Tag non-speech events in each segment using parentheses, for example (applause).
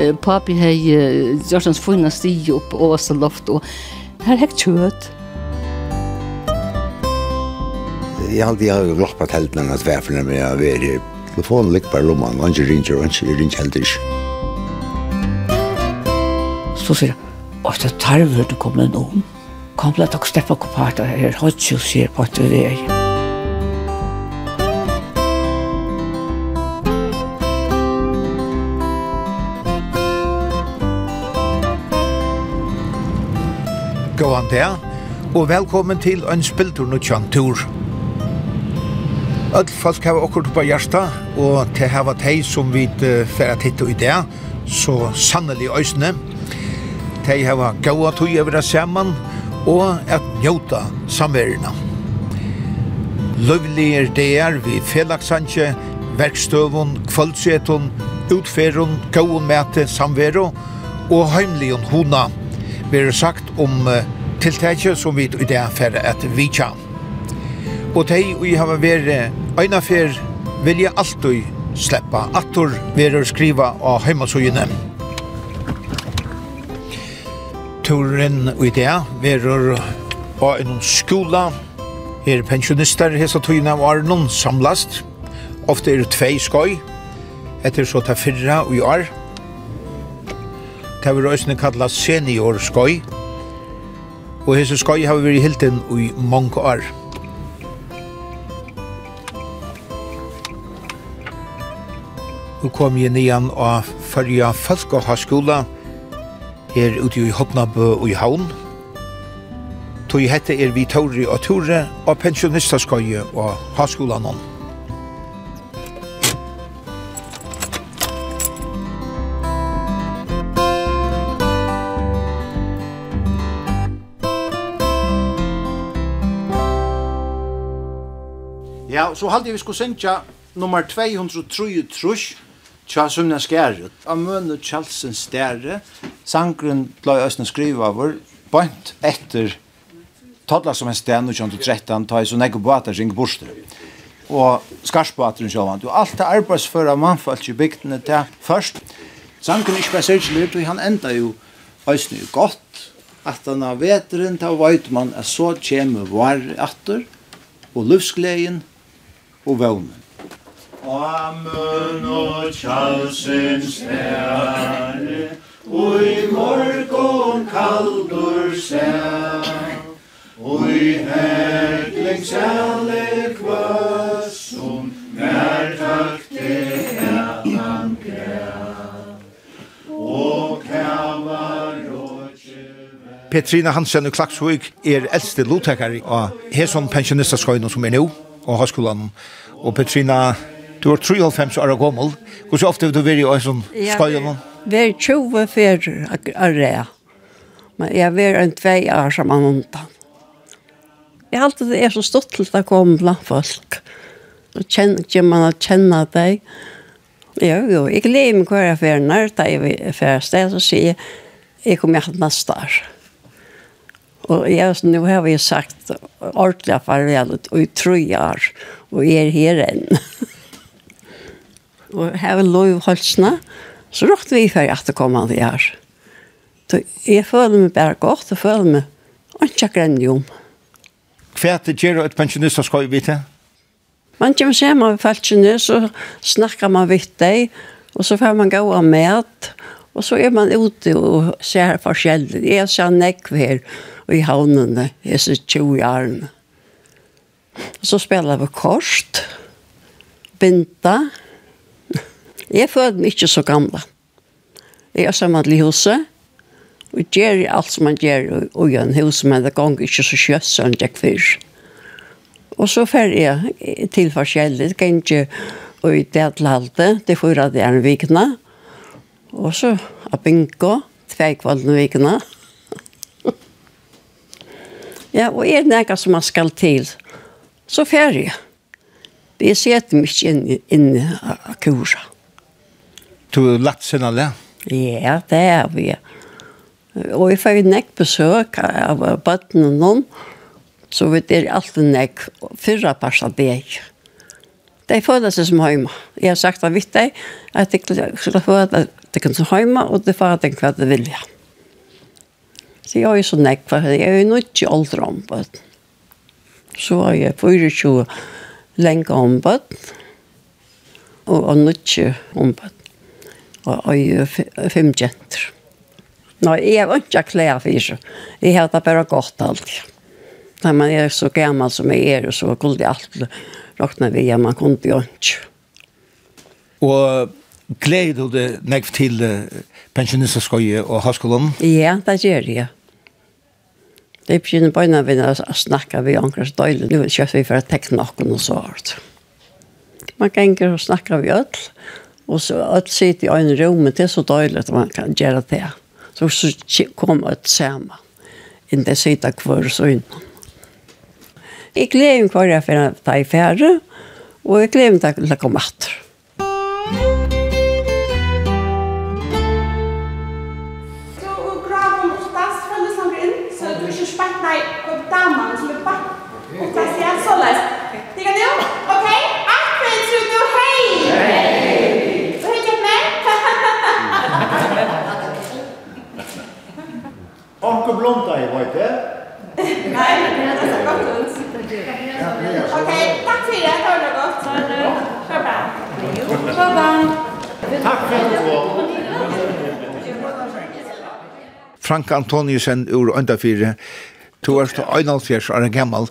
Eh, papi hei gjort hans funna sti upp och så loft och här häkt kött. Jag hade jag har loppat helt men att varför när jag var telefonen ligger på lomman och inte ringer och inte ringer helt inte. Så sier jeg, og det tarver du kommer noen. Kom, la dere steppe opp her, her, hodkjøs her på et vei. Gåan der, og velkommen til en spiltur no tur. Öll folk hava okkur på hjarta, og til hava tei som vi færa titta i det, så sannelig òsne. Tei hava gåa tui over det saman, og at njóta samverina. Løvligir deir vi felagsansje, verkstøvun, kvöldsetun, utferun, gåun mæte samveru, og heimlion hona ber sagt om uh, tiltaket som vi i det for at vi kan. Og de vi har vært øyne for vilja alltid sleppa. Attor vil skriva av heimasøyene. Turen i det verer av en skola, er pensjonister hese tøyene av Arnon samlast, ofte er tvei skoj, etter så ta fyrra og i år, Det var også kalla seniorskøy, og hese skoj har vi vært hilden i mange år. Nå kom jeg nian av Førja Falkaharskola her ute i Hotnabø og i Havn. Tog hette er vi Tori og Tore og pensjonistaskoje og Harskolan. så halde vi skulle synja nummer 233 tja sumna skæret. av og Kjallsen stære, sangren blei østene skriva var bant etter todla som en sten og kjant og trettan, ta i så nekko båtar ring borster. Og skarsbåteren sjåvant. Og alt det arbeidsføra mannfalt i bygdene til først. Sangren er ikke bare sérkjelur, og han enda jo østene jo godt, at han av veteren, da veit man, at så kjem var atter, og lufsgleden, og vøvnen. Amen og tjalsens stærre, og i morgon kaldur sær, og i hegling sæle kvøssum, nær takte hætan grær, og rådje Petrina Hansen og Klaksvig er eldste lovtekare av Heson pensjonistaskøyne som er nå og høyskolan. Og Petrina, du er 93 år gammel. Hvor så ofte har du vært i Øysen skøyen? Vi er 20 fyrir arrea. Men jeg er en tvei år som han undan. Jeg har alltid er så stått til å komme blant folk. Og kjenner man å kjenne deg. Jo, jo, jeg gleder meg hver affæren når jeg er ferdig, så sier jeg, jeg kommer hjem neste år. Ja Og jeg, nå har vi sagt ordentlig farvel og i tre år, og jeg er her enn. (laughs) og her er lov holdsene, så råkte vi for at det kom an her. Så jeg føler meg bare godt, og føler meg ikke grennig om. Hva er det gjør et pensjonister skal vite? Man kommer se man av falskene, så snakker man vidt deg, og så får man gå av med, Og så er man ute og ser forskjellig. Jeg ser nekv her i havnene, jeg ser 20 årene. Og så spiller vi kort, binta. Jeg føler meg ikke så gamla. Jeg er sammen til huset, og gjør alt som man gjør i en hus, men det ganger ikke så kjøtt som det før. Og så fer jeg til forskjellig, det kan ikke og i det til halte, det får jeg det er en vikna, og Og så a bingo, tvei kvalden vikene. (laughs) ja, og er det noe som man skal til, så ferdig. Vi setter meg ikke inn, inn av kursa. Du har lagt sin alle? Ja, det er vi. Og vi får nekk besøk av bøttene og noen, så vi er alltid nekk fyrra parsa deg. De føler seg som hjemme. Jeg har sagt av vitt deg, at jeg få føle det kan så hjemme, og det får den hva det vil jeg. Så jeg er jo så nekk, for jeg er jo nå ikke aldri om bøtt. Så er jeg 24 lenge om bøtt, og, er nå ikke om bøtt. Og, jeg er fem jenter. Nå, jeg var ikke klær for det. Jeg har det bare godt alltid. Når man er så gammel som jeg er, så kunne jeg alltid råkne vi, man kunne jo ikke. Og Gleder du det nekv til pensjonisterskøye og høyskolen? Ja, det gjør jeg. Det er begynner bare når å snakke vi omkring døylig. Nå kjøper vi for å tekne noen og så hvert. Man ganger og snakker vi øl, og så øl sitter i øynene rommet, det er så døylig at man kan gjøre det. Så, så kommer øl sammen. Inn det sitter kvar så innan. Jeg gleder meg hver jeg for å ta i fære, og jeg gleder meg til å komme etter. Musikk Onkel blonda i var det. Nej, det är så gott ut. Okej, tack för det. Ha det gott. Kör bra. Kör bra. Tack för det. Frank Antoniusen ur Øndafire. Du er til Øynalfjers, 71 år gammel.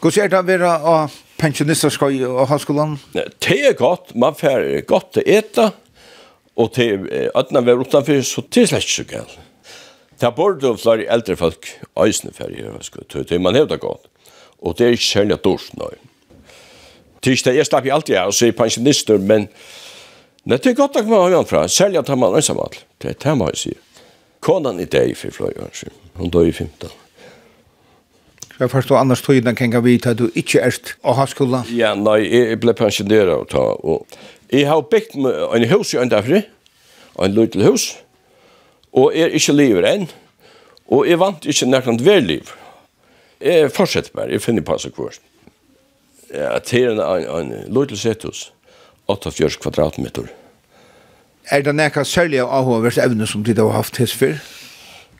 Hvor ser det å være av pensjonisterskøy og høyskolen? Det er godt. Man får godt å ete. Og til ødene vi er utenfor, så det er slett ikke så galt. Det bor du flere eldre folk øysene ferie, til man hevda godt. Og det er ikke særlig dårst nå. Det er ikke det, jeg slapp jo alltid av å si pensjonister, men det er godt at man har gjort fra, særlig at man ønsker alt. Det er det man har sier. Konan i deg for flere år siden, hun døde i 15. Så Jeg forstår annars tøyden kan jeg vite at du ikke er å ha skola. Ja, nei, jeg ble pensjoneret og ta. Og jeg har bygd en hus i Øndafri, en liten hus, og Og jeg er ikke livet enn. Og jeg vant ikke nærkant vel liv. Jeg fortsetter bare, jeg finner på seg kvart. Ja, til en, en, en løytel sethus, 48 kvadratmeter. Er det nekka særlig av avhåverst evne som de har haft hess før?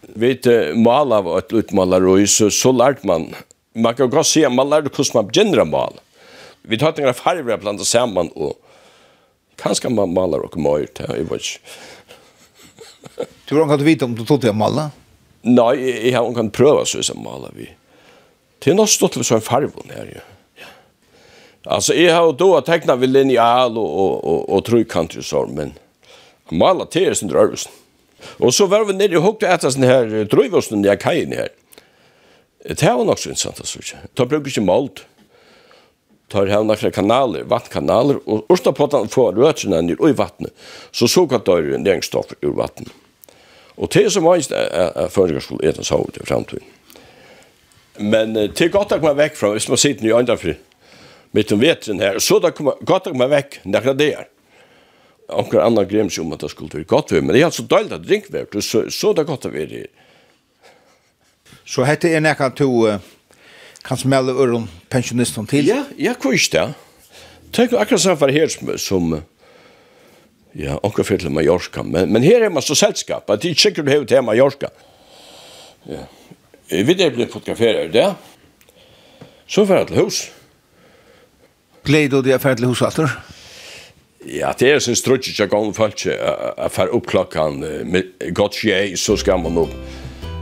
Vi Vet, mala av et utmalarøy, så, så lærte man, man kan godt si at man lærte hvordan man begynner å male. Vi tar tingene farver blant sammen, og kanskje man maler og møyre, jeg vet ikke. Du har ikke vite om du tog til å male? Nei, jeg har ikke prøvd så som maler vi. Det er nok stått til sånn farvån her, jo. Alltså jag har då att teckna vid linjal och och och, och trykant ju så men mala teer sin drövs. Och så var vi nere i hugg att den här drövsen där kajen här. Det här var nog så intressant att söka. Ta brukar inte malt. Tar här några kanaler, vattkanaler och ursta på att få rötsen ner i vattnet. Så såg att det är en längstoff ur vattnet. Og det er som vanligt at føringer skulle ete så ut i framtiden. Men det er godt at komme vekk fra, hvis man sitter i øynefri, mitt om vetren her, så da er godt at komme vekk nekra det er. Anker anna grems om at det skulle være godt ved, men det er altså døylt at drink vært, så, så det er godt at være Så hette er nekka to uh, kan smelle øren pensjonisten til? Ja, ja, hvor ikke det? Tenk akkurat samfær her som, som Ja, onka fer til Mallorca, men men her er man så selskap, at det sikkert hevur til Mallorca. Ja. Vi det blir fotograferar där. Så för til hus. Gled og det fer til hus altur. Ja, det er sin strutje jeg gong folk jeg fer opp med godt tjei, så skal man opp.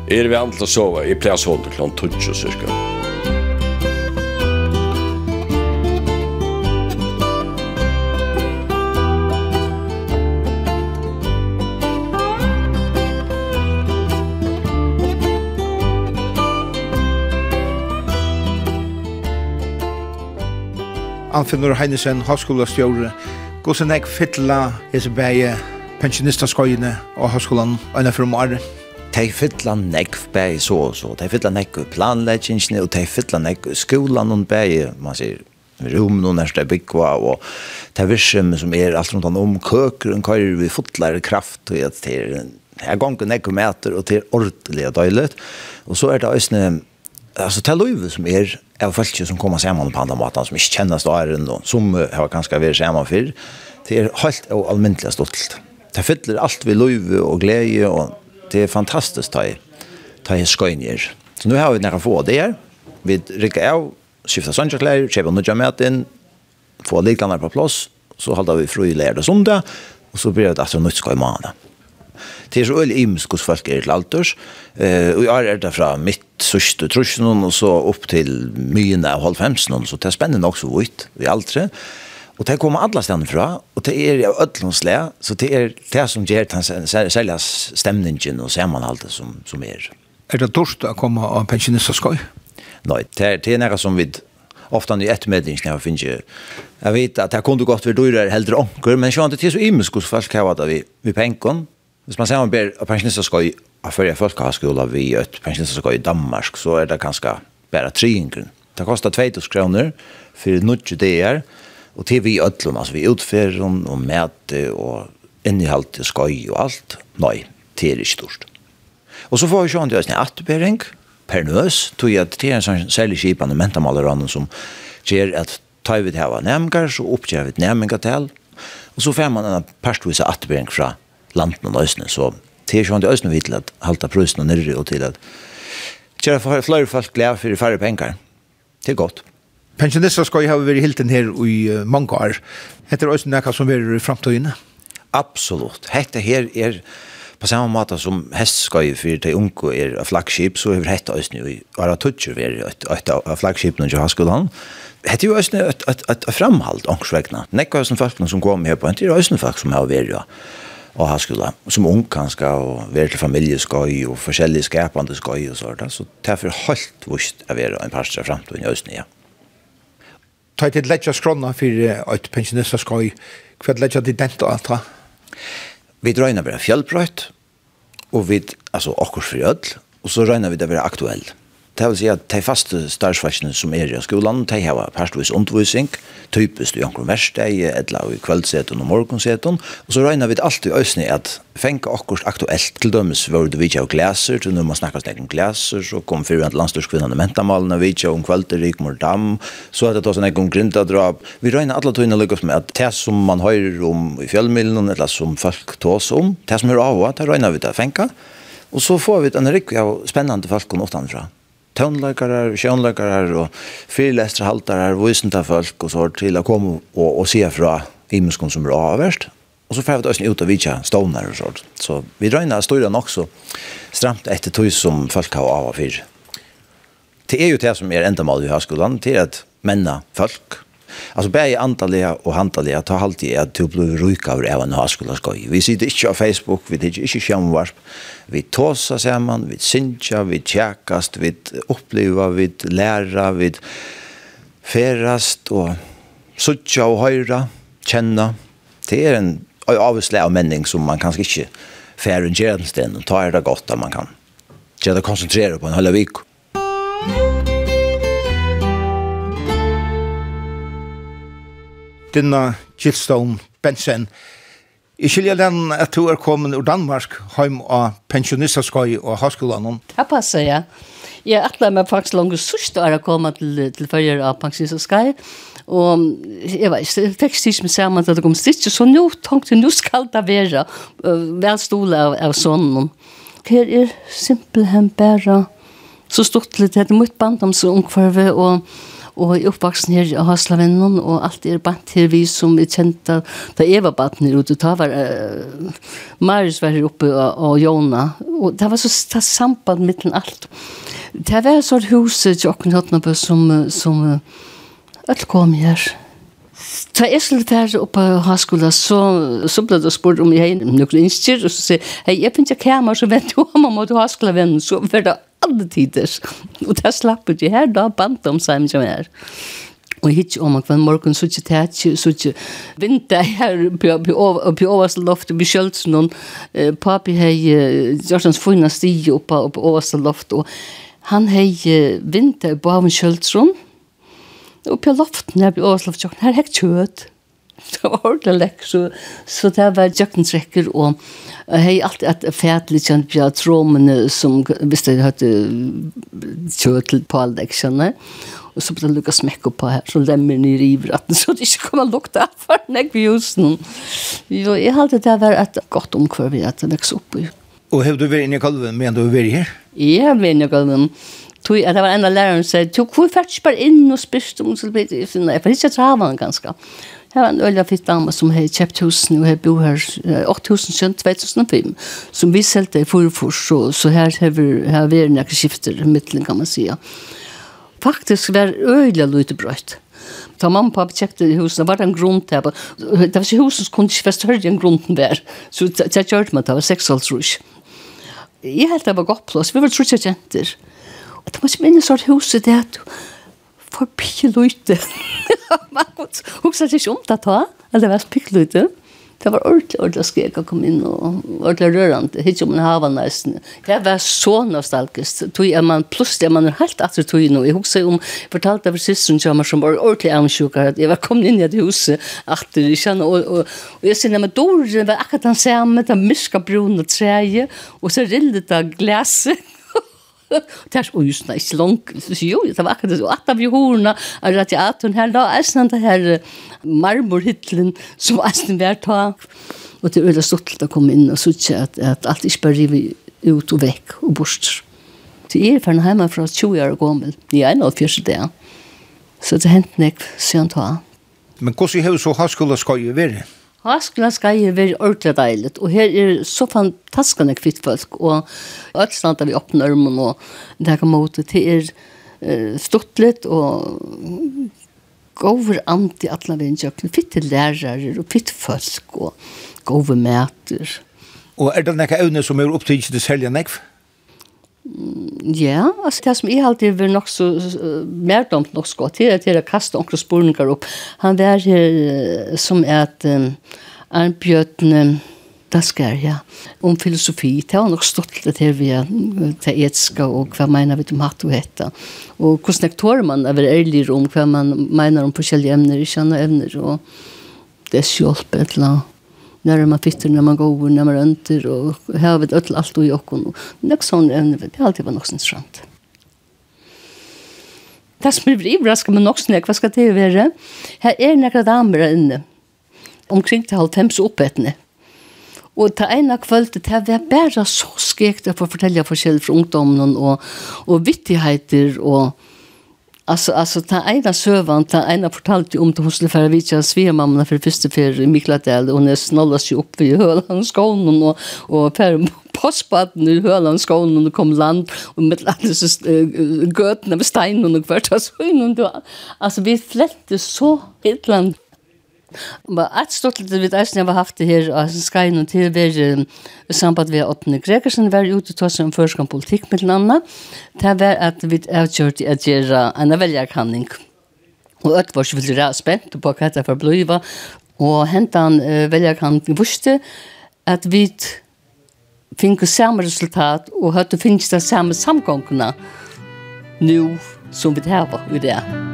Er vi andre til å sove, jeg pleier å sove cirka. så Anfinnur Heinesen, Havskolastjåre, Gåsenek hese Hesebæge, Pensjonistaskøyene og Havskolan, Øyne Frumare. Tei fylla nekv bæg så og så, tei fylla nekv planleggingsne, og tei fylla nekv skolan og bæg, man sier, rummen og nærste byggva, og ta virsum som er alt rundt om køker, og køyre vi fotlare kraft, og at det er, jeg gonger nekv meter, og det er ordentlig og døylet, og så er det òsne, alltså till Löve som är av folk som kommer samman på andra maten som inte känner staren och som har ganska varit samman för det är helt och allmäntligt stolt. Det fyller allt vi Löve och glädje och det är fantastiskt ta i ta i skøyner. Så nu har vi några få det her. Vi rycker av skifter sønnsjøklær, kjøper köpa nya inn, få liklarna på plass, så håller vi fru i lærde sondag, och så blir det alltså nytt skøy måned. Det er så øyelig imensk hos folk er til alters. Eh, og jeg er det fra mitt sørste trusjon og så opp til myene av halvfemsen så det er spennende også vidt i aldre. Og det kommer alle stedene fra, og det er av ødlånsle, så det er det som gjør den særlige stemningen og sammenhaltet som, som er. Er det dårst å komme av pensjonistaskøy? Nei, det er, det er noe som vi ofta i ettermedling när jag finns ju jag vet att det kunde gått för dyrare hellre onkel men jag inte till så imskos fast kan vara vi vi penkon Hvis man ser om ber pensjonister skal i førre folkehavskola vi et pensjonister skal i Danmark, så er det ganske bare triingen. Det koster 2000 kroner for noe det er, og til vi i altså vi utfører og mæte og innehalt til skøy og alt. Nei, det er ikke stort. Og så får vi sånn til oss en atbering, per nøs, tog jeg til en sånn særlig kjipende mentamaleranen som gjør at tar vi til å ha nemmer, så oppgjør vi til nemmer til, og så får man en parstvis atbering fra landen og nøysene. Så det er sånn til øyne vi til at halte prøysene nere og til at kjære for flere folk glede for færre penger. Det er godt. Pensjonister skal jo ha vært hilden her i mange år. Hette er øyne noe som er i fremtiden? Absolutt. Hette her er på samme måte som hestskøy for de unge er av flaggskip, så er hette øyne i Ara Tutsjer vært et av flaggskipene i Haskolan. Hette jo også et, et, et, et framhold, ångsvegna. Nekka øyne folkene som kommer her på, hette er også folk som har vært, ja og ha skulle som ung kanskje og være til familjeskøy og forskjellige skapande skøy og sånt. Så det er for helt vust å være en parster av fremtiden i Østen, ja. Ta til letja skrona for eit pensjonister skøy. Hva letja til dent og alt? Vi drøyna bare fjellbrøyt, og vi, altså, akkurat for ødel, og så røyna vi det bare aktuell. Det vil si at de faste starsvarsene som er i skolan, de har perstvis undervisning, typisk i omkring versteg, eller i kveldseten og morgonseten, og så regner vi alltid i øsne at fengt akkurat aktuelt til dømes hvor du vidtja og glæser, til når man snakker snakk om glæser, så kom fyrir en landstyrskvinnan i mentamalen og vidtja om mor dam, så er det også snakk om grindadrap. Vi regner alle tøyne lykkes med at det som man høyrer om i fjellmiddelen, eller som folk tås om, det som er av, det regner vi det fengt, og så får vi en rikk av spennende folk utanfra tonleikarar, sjönleikarar og fyrlestra haltarar, vysenta folk og så til å komme og, og se fra imenskon som er avverst. Og så får vi også ut av vidtja stånar og sånt. Så vi drøyna støyra nok så stramt etter tog som folk har av og fyr. Det er jo det som er enda mål i høyskolan, det er at menna folk Alltså bäi antaliga och handaliga ta alltid att du blir rik av även ha skulle skoj. Vi sitter inte på Facebook, vi det inte skärmvarp. Vi tossar samman, vi synja, vi tjäkast, vi upplever, vi lära, vi ferast och suttja och höra, känna. Det är en avslag av männing som man kanske inte färre en tjänsten och tar det gott där man kan. Jag koncentrera på en hela vecka. Dinna Gillstone Bensen. Jeg skiljer den at du er kommet ur Danmark heim av pensjonistaskøy og høyskolen. Ja, passer, ja. Jeg er atler meg faktisk langt sørst å komme til, til følger av pensjonistaskøy. Og jeg vet ikke, jeg fikk styrt meg sammen at det kom styrt, så nå tenkte jeg, nå skal det være uh, vel stole av, av sånnen. Her er simpelthen bare så stort litt, det er mitt band om så ungkvarve, og og jeg er oppvaksen her i Haslavennen, og alt er bant her vi som er kjent av, da jeg var bant her ute, da var uh, Marius var her oppe og, og Jona, og det var så det samband mittlen alt. Det var et sånt hus i Jokken Høtnabø som, som uh, alt kom her. Ta jeg skulle være oppe på høyskolen, så, så ble det spurt om jeg har noen innstyr, og så sier hei, jeg finner ikke hjemme, så vet du (laughs) om jeg måtte høyskolevennen, så var det alle tider. Og det slapp ikke her, da bant om seg som er. Og hit om at hver morgen så ikke tæt, så ikke vinter her på overste loftet, på kjølsen, og papi hei gjort hans fina stige oppe på overste loft, og han hei vinter på av en kjølsen, og på loften her ble overslagsjokken, her hekk kjøt. Det var ordentlig lekk, så, så det var jøkkentrekker, og jeg har alltid at fætlig kjent på tromene som, hvis jeg hadde hørte kjøtt på alle dekkene, og så ble det lukket smekk opp på her, så lemmer ned i at så det ikke kommer lukta for nek vi husen. Jo, jeg halte det var et godt omkvar vi at det veks opp i. Og har du vært inne i kalven, men du har vært her? Ja, jeg har vært inne i kalven. Ja tui at det var en av lärarna som sa tog hur färdigt inn og spyrst om så blir det för det är så travan ganska Her var en øyla fitt dame som hei kjøpt husen og hei bo her 8000 kjønt 2005 som vi selte i forfors så, så her har vi en jakke skifter i midtelen kan man sija faktisk var øyla lite brøyt. Da mamma og pappa kjøpte husen, var det en grunn til det var ikke husen som kunne ikke være større enn grunnen der så det kjørte man, det var 6,5 Jeg helt det var godt plass, vi var trutja jenter. Og det var som en sort huset det at for pikkeløyte. (laughs) Man husker ikke om det da, at det var pikkeløyte. Det var ordentlig, ordentlig skrek å komme inn, og ordentlig rørende, ikke om en hava nesten. Det var så nostalgisk, tog jeg man, plutselig man er helt atter tog nå. Jeg husker om, jeg fortalte for søsteren som meg som var ordentlig avsjukker, at jeg var kommet inn i et huset, atter, jeg kjenner, og, og, og jeg sier, men dår, det var akkurat den samme, det myska brun og treje, og så rillet av glaset, (laughs) Det er jo just nice long. Jo, det var akkurat så att av jorna att att jag hon här då äsnan det här marmorhyllen som äsnan vart ta. Och det öle stolt att komma in och söka att att allt är bara rivet ut och veck och bort. Det är från hemma från 20 år gammal. Det är nog första där. Så det hänt nek sen ta. Men hur så har skolan ska ju vara? Haskla skal jo være ordentlig deilig, og her er så fantastiske kvitt folk, og alt standa vi opp ørmen, og det kan måte til er uh, stått litt, og gover ant i alle vindjøkken, fitt lærere, og fitt folk, og gover mæter. Og er det noen evne som er opptidig til selja nekv? Ja. Ja, altså det som jeg alltid vil nok så uh, mer dumt nok så til at jeg kastet omkring spurninger opp. Han var her uh, som at um, Arnbjørn um, Daskar, ja, om filosofi. Det har nok stått litt her via det etiske og hva mener vi om hatt og hette. Og hvordan nektorer man er ærlig om hva man mener om forskjellige emner, ikke andre emner, og det er sjølp et eller annet när man fitter, när man går, när man rönter och här vet öll allt och jocken och något sån en det har alltid varit något sånt Det som blir överraskande men också när vad ska det vara? Här är några damer inne. Omkring till halv fems uppätne. Og ta ena kvöldet, det var bara så skekt å få fortelle forskjell fra ungdommen og, og vittigheter og Alltså, alltså ta ena sövan, ta ena fortalte om till hosle för vi tjän vitja mamma för första för Mikladel och när snollas sig upp vid Höland skolan och och för postbaden i Höland skolan och kom land och med landet göten av stein och kvart. Så in och alltså vi flätte så ett land. Men et stort litt vid Eisen jeg har haft det här av Skyn och til vi i samband med Åttne Gregersen var ute och tog en förskan politikk med den annat. Det var at vi har kjørt avgjort att gjøre en velgerkanning. Og et var så veldig spent på hva det var bliva. Og hentan uh, velgerkanning vurste, at vi fikk samme resultat og høyde finnes det samme samgångene nå som vi har i det.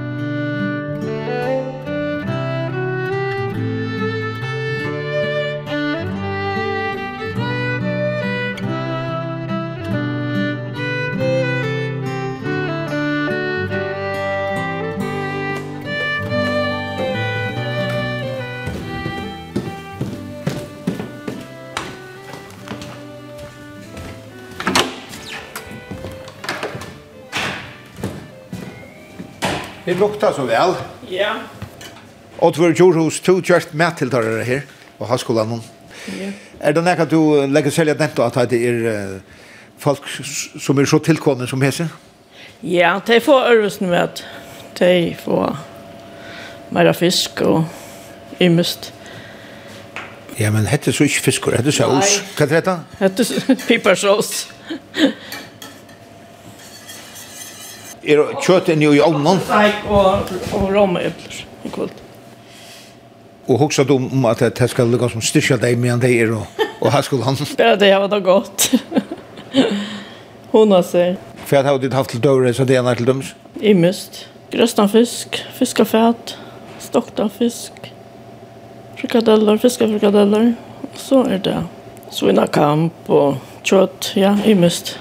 Det luktar så vel. Ja. Og du har gjort to kjørt medtiltarere her, og har skolen noen. Ja. Er det nekka du legger selv at nevnt at det er folk som er så tilkommende som hese? Ja, de får øvelsen med at de får mer fisk og ymmest. Ja, men hette så ikke fiskor, hette saus. Hva er det? Hette pipersås er kjøtt nu i ovnen? Nei, og, og romøbler i kvöld. Og hugsa du om at det skal lukka som styrkja deg medan deg er og, og her skulle han? (laughs) Bare det har vært godt. Hon har seg. For jeg har ditt haft til døvre, så det er til døms? I. Grøstan fisk, fiskafett, stokta fisk, frikadeller, fiskafrikadeller. Så er det svinakamp og kjøtt, ja, i must.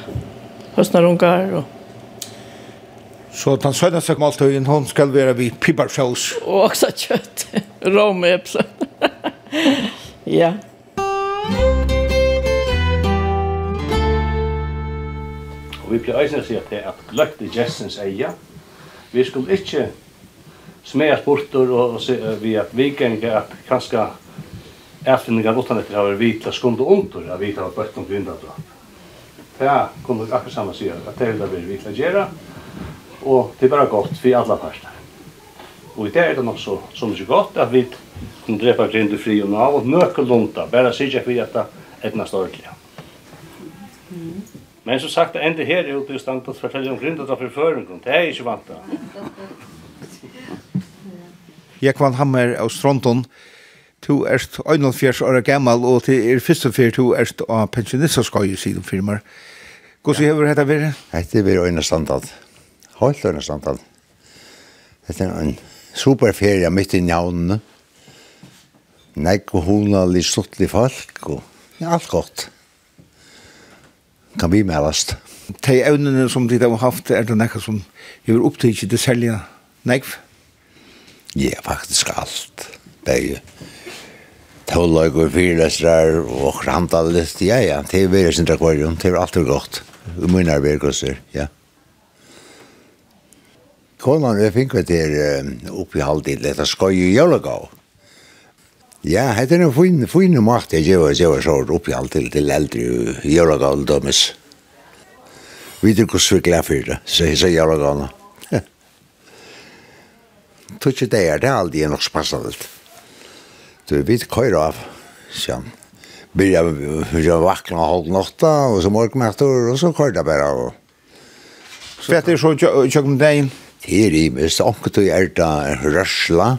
Høstnarungar og Så den sønnaste måltøyen, hun skal være vid pibarsjås. Og også kjøtt. (laughs) Romepsen. (laughs) ja. Og vi pleier eisen å si at det er at løkt i Jessens eia. Vi skulle ikke smeas sporter og se vi at vi ganger at kanskje efterningar utan etter har vi til skund og ondur at vi tar bøtt om grindadra. Det er, kunne akkurat samme sier, at det er det vi vil gjøre, og det er bare godt for alle parter. Og i det er det nok så, så mye godt at vi kan drepa grind og fri og nav og nøkke lunta, bare sikkert for at det er næst ordentlig. Men som sagt, det ender her er jo til stand til å fortelle om grind og for føringen, Det er ikke vant da. Jeg kvann Hammer av Stronton, Tu erst 41 år gammal og til er fyrst og fyrir tu erst av pensjonistaskøy siden firmar. Hvordan ja. hever dette vært? Hette er vært øyne standard. Helt øyne samtalen. Dette er en superferie midt i njavnene. Nek og hona litt sluttelig folk, og ja, alt godt. Kan vi melast. De evnene som de har haft, er det nekka som gjør opptid til selja nekv? Ja, faktisk alt. Det er jo og fyrlesrar og krandalist, ja, ja, det er veldig sin akvarium, det er alltid godt. Munnar verkoser, ja konan vi fikk vi til oppi halvtid, dette skoj i Jølgav. Ja, hette er en fin, fin makt jeg gjør, jeg gjør så oppi halvtid til eldre i Jølgav dømes. Vi tror hvordan vi gleder for det, så jeg sier Jølgavna. Tror ikke det er (laughs) det alltid er nok spassende. Du vet køyre av, sier han. Byrja, byrja vakna halv nåtta, og så morgen og så køyre det bare av. Fett er så tjøkken dagen? Det er imest, omkje tog er da rørsla.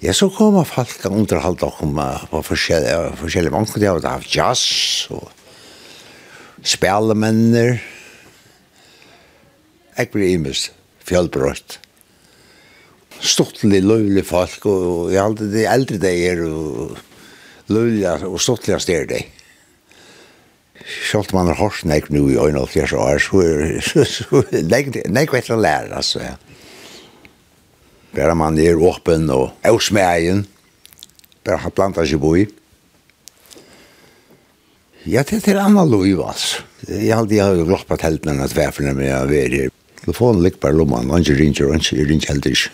Ja, så kommer folk og underholdt om på forskjellige, forskjellige omkje har av jazz og spelemenner. Jeg blir imest, fjellbrøtt. Stortlig, løylig folk, og jeg halte de eldre de er, og løylig og stortlig styrer de. Sjalt (laughs) man har hørt nek nu i øyne og fjers år, så er nek vet å lære, altså. Bare man er åpen og ausmeien, bare har plantet seg bo i. Ja, det er anna lov, altså. Jeg har alltid glott på teltene enn at hverferne med å være her. Telefonen ligger bare lomman, og ikke ringer, og ikke ringer heller ikke.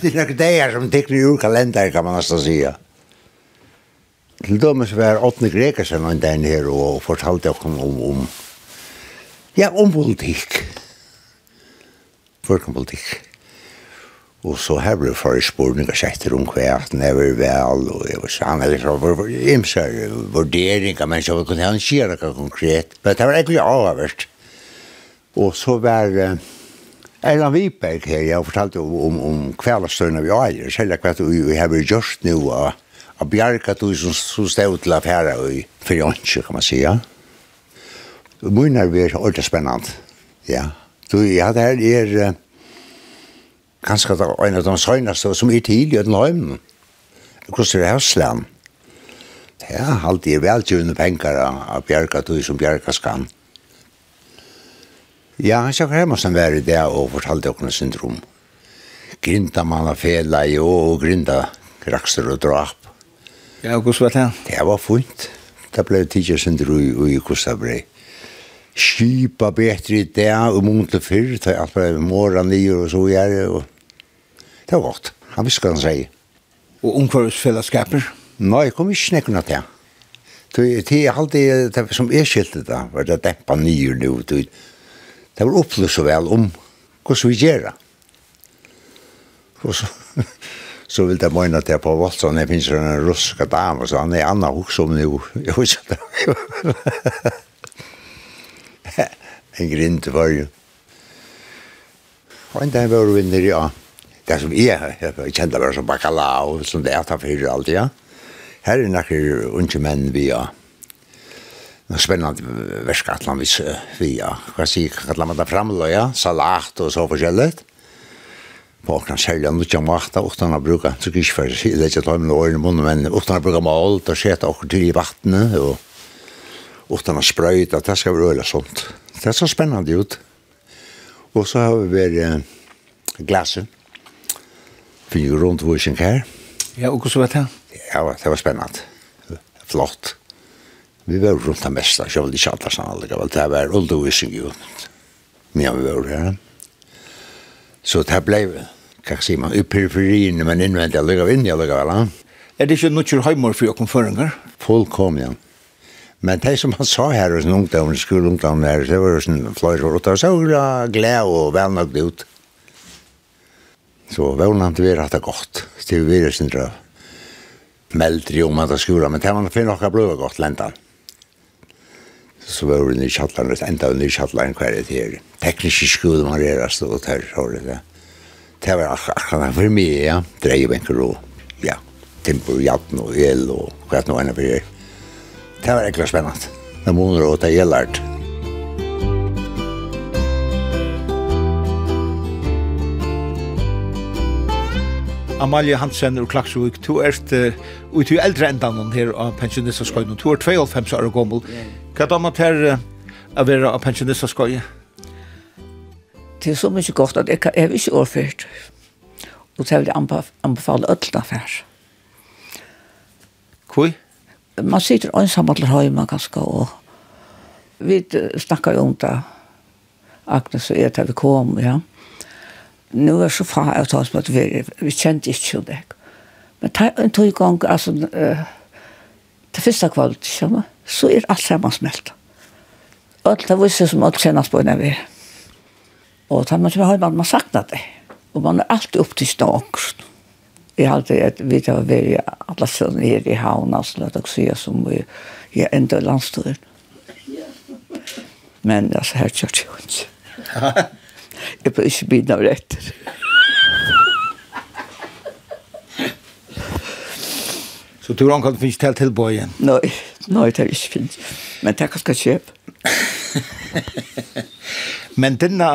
Det er noen dager som tikkner i kalenderen, kan man nesten sige. Ja. Til dømes var Åtne Gregersen en den her og fortalte oss om, om, ja, om politikk. Førken politikk. Og så her ble forespurninger setter om hva at han var vel, og jeg var sann, eller så var det imser vurderinger, men så kunne han si noe konkret. Men det var egentlig avhørt. Og så var uh, Erland Wiberg her, jeg fortalte om, om, om kveldstøyene vi har, selv om hva vi har gjort nå, og av bjarga du som, som stod til affæra i fyrjonsi, kan man sija. Munar vi er ordentlig spennant. Ja. Du, ja, det her er ganske en av de søgnaste som er tidlig i den høymen. Hvordan er det Høsland? Ja, alltid er veltjøvende penger av bjerga du som bjerga skan. Ja, han sjakker hjemme som var i det og fortalte åkne syndrom. Grinda man av fela i og grinda rakster og drap Ja, og hvordan var det? Det var fint. Det ble tidligere sender i hvordan det ble. Skipa bedre i det, og måned til fyrr, det alt ble morgen nye og så gjerne. Og... Det var godt. Han visste hva han sier. Og omkvarusfellesskaper? Nei, jeg kom ikke snakke noe til. Det er alltid det som er skiltet da, var det dempa nye nu. Det var opplyst så vel om hvordan vi gjør det. Og så så vil det mena til på Voltson, jeg finnes en ruska dam, så han er anna hos om nu, (laughs) jeg vet ikke det. En grinn til varje. Og en dag var vi vinner, ja. Det som jeg, jeg kjente bare som bakalau, som det er ta fyrir alt, ja. Her er nakker unge menn vi, via, Nå spennende verskatlan vi ja, hva sier, kallar man det framløya, salat og så forskjellig på åkna sälja nu jag makta utan att bruka så gick for sig det er ikke tøymen og i munnen men utan att bruka mal där skete och til i vattnet og utan att spröjta det skal være øyla sånt det så spennende ut Og så har vi väl glasen för ju runt hvor sen här ja og hvordan var det? ja det var spennende. flott. Vi var rundt det meste, så jag vill ikke alt så alla det var undervisning ju men vi var här Så det ble, hva sier man, i periferien, men innvendt jeg lukket inn, jeg lukket vel. Er det ikke noe kjør heimer for åkken føringer? Folk ja. Men det som han sa her hos ungdommen, skoleungdommen her, det var sånn fløyre for åtta, så var det glede og velnagt ut. Så velnagt vi rett det godt, til vi er sin drøv. Meldri om at det skolen, men det var finne noe blod og godt lentan så var det nye kjattelen, enda av nye kjattelen hver et her. Tekniske skolen man det, altså, og der var det. Det var akkurat for mye, ja. Dreiebenker og, ja, timper og jatten og el og hva nå enn for her. Det var ekkert spennende. Det måneder og det gjelder. Amalie Hansen og Klaksvik, du er ut i eldre endan her av pensjonisterskøyden, du er 52 år gammel. Yeah. Hva er det man til å være av pensjonistaskøye? Det er så mye godt at jeg, er ikke overført. Og så vil jeg anbefale ødlene før. Hvor? Man sitter ensam til høyma ganske, og vi snakker jo om det. Agnes og jeg til vi kom, ja. Nå er så far jeg tar som at vi, vi kjente ikke jo det. Men ta en tog gang, altså, uh, det første kvalitet, skjønner så er alt sammen smelt. Alt det viser som alt kjennes på en av er. Og da man har man saknat det. Og man er alltid opptist av angst. Jeg har alltid et vidt av å være alle stedene her i havna, så la dere si som vi er enda i landstøren. Men altså, her kjørt jeg ikke. Jeg bør ikke begynne av retter. Så du har ikke finnes til tilbøyen? Nei. Nei, det er ikke fint. Men det er kanskje kjøp. Men denne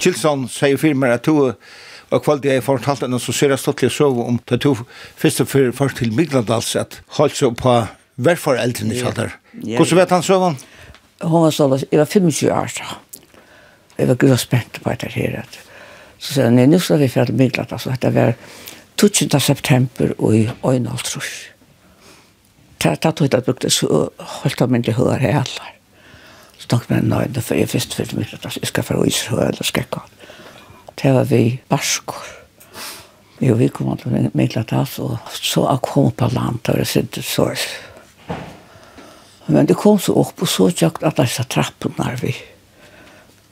Kilsson sier for meg at du og kvalt jeg fortalte henne så ser jeg stått til å sove om det to første for først til Miglandals at holdt seg på hverfor eldrene kjallar. Hvordan vet han sove Hun var sånn, jeg var 25 år så. Jeg var gud og spent på etter her. Så sier han, nå skal vi fra Miglandals, og dette var 12. september og i Øynaldtrus det har tog det brukte så holdt av mindre hår i. Så tenkte jeg, nei, det er først for meg at jeg skal få ishøy eller skrekka. Det var vi barskor. Jo, vi kom til Midlatas, og så kom på land, og det syntes sårs. Men det kom så opp, og så tjøkt at disse trappene er vi.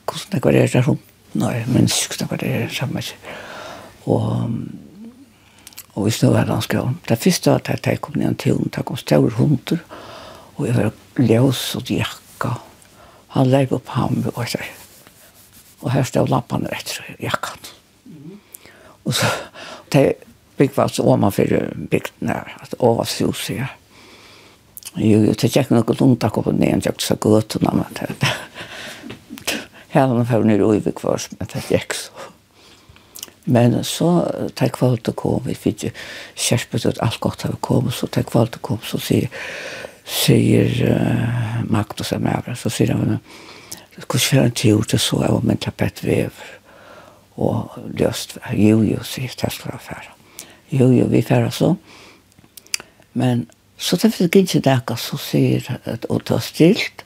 Hvordan det var det der rundt? Nei, men sykt det var det samme. Og og vi snøy her han skål. Det første var at jeg kom ned til hun, det kom større hunder, og jeg var løs og jakka. Han lærte opp ham og etter. Og her stod lappene etter jakkan. Og så, det bygg var så omanfor bygden her, at oversjus her. Jo, jo, det gikk noe lundt akkurat ned, jeg gikk så gøtene, men det, Helen var nere i Uivik først, men det gikk så. Men så tar jag kvalt och kom. Vi fikk jo kjerpet ut alt godt av å komme, Så tar jag kvalt och kom. Så sier, sier uh, Magnus och Mävra. Så sier han, hvordan skulle han til tur till så jeg var med tapetvev. og løst, jo, jo, säger jag ska affära. Jo, jo, vi färra så. Men så tar vi ikke näka så säger att och tar stilt.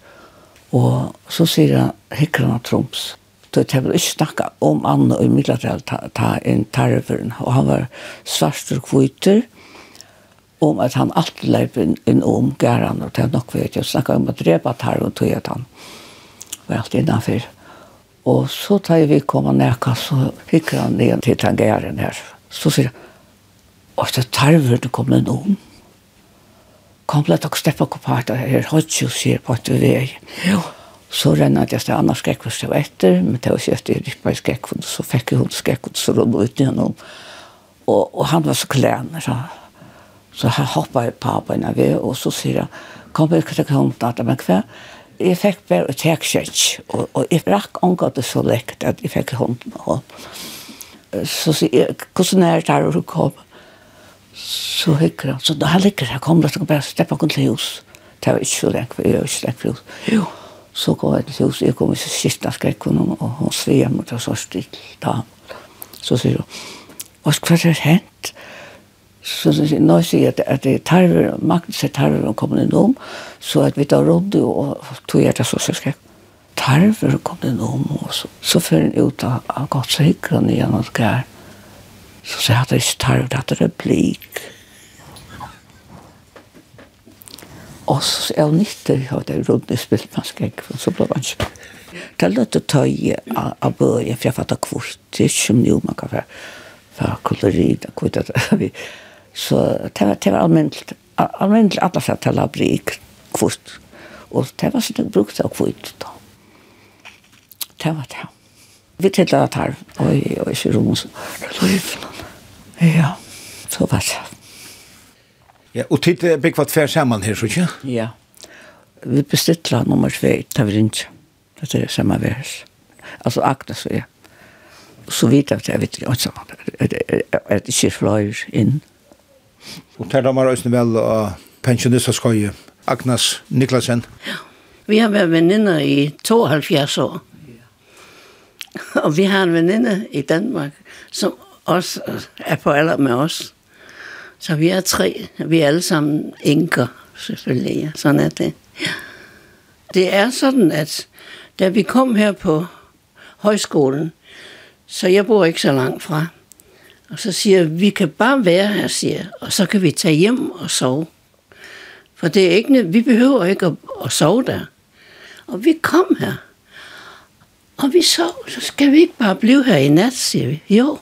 og så sier han, hikker hicklarna trumps. Så jeg vil ikke snakke om Anna og Middeldal ta, ta inn tarveren. Og han var svart og kviter om at han alltid leip inn, inn om gæren. Og det er nok vet jeg. Snakket om å drepa tarven tog at han var alltid innanfyr. Og så tar vi komma nækka, så hikker han igjen til den gæren her. Så sier han, og det tarver du kom inn om. Kom, la dere steppe på parten her. Hodgjus sier på et vei. Jo, ja Så renner jeg til Anna Skrekvus var etter, men det var ikke etter jeg rippet i Skrekvus, så fikk jeg hod Skrekvus, så rådde ut gjennom. Og, og han var så klæner, så, så han hoppet i papen ved, og så sier han, kom vi til konten, men hva? Jeg fikk bare et tjekkjøtt, og, og jeg rakk omgått det så lekt at jeg fikk hånden på Så sier jeg, hvordan er det her å komme? Så hykker han, så da ligger jeg, kom det, så kan jeg bare steppe på hos. Det var ikke så lenge, for jeg var ikke lenge for hos. Jo, Så går jeg til huset, jeg kommer til skiften av skrekken, og hun sier mot oss og stilt da. Så sier hun, hva skal det hent? Så hun nå sier jeg at det er tarver, makten er tarver, og kommer inn om, så at vi tar råd, og tog jeg til oss og skrekken. Tarver kommer inn om, og så, så fører hun ut av, av godt sikkerne igjen og skrekken. Så sier jeg at det er ikke tarver, det er blik. Og så er hun nytter, og det er rundt i spilt med skrekk, og så ble man ikke. Det er løtt å tøye av bøye, for jeg fattet kvort, det er ikke som jo man kan være, for kolorid og kvitt, (laughs) så det var, det var almindelig, almindelig alle fra til labrik kvort, og det var sånn brukt av kvitt da. Det var det. Vi tiltet at her, og jeg er ikke rom, så det løyvelen. Ja, så var det. Ja, og tid er bygg tvær saman her, så ikke? Ja. Vi bestittla nummer 2, tar vi ikke. Det er samme vers. Altså Agnes og jeg. Så vidt at jeg vet ikke sammen. At det ikke fløyer inn. Og tar damer også vel av pensjonister skal Agnes Niklasen. Ja. Vi har vært venninner i 72 år. Og vi har en venninne i Danmark som også er på alder med oss. Så vi er tre, vi er alle sammen enker, selvfølgelig. Ja. Sådan er det. Ja. Det er sådan, at da vi kom her på højskolen, så jeg bor ikke så langt fra, og så siger jeg, vi kan bare være her, siger jeg, og så kan vi tage hjem og sove. For det er ikke, vi behøver ikke at, at sove der. Og vi kom her, og vi sov, så skal vi ikke bare blive her i nat, siger vi. Jo,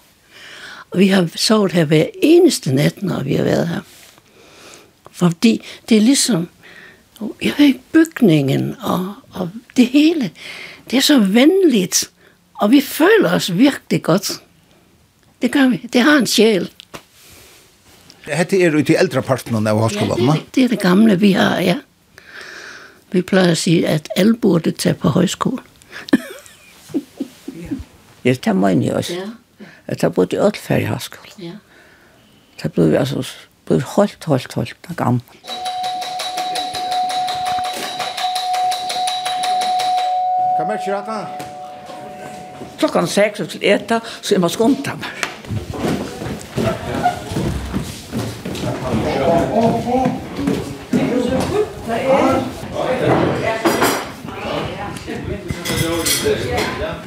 Og vi har sovet her hver eneste nat, når vi har været her. Fordi det er ligesom, jeg ved ikke, bygningen og, og det hele, det er så venligt, og vi føler os virkelig godt. Det gør vi. Det har en sjæl. Hette er ute i ældre parten av højskolen, ja, det, det er det gamle, vi har, ja. Vi plejer at sige, at alle burde tage på højskole. ja, det tager mig også. Ja. Det har blitt i ferie i høyskolen. Ja. Det ble vi altså, ble holdt, holdt, holdt, det gammel. Hva mer ikke da? Klokken seks og til eta, så er man skundt meg. Åh, åh, åh.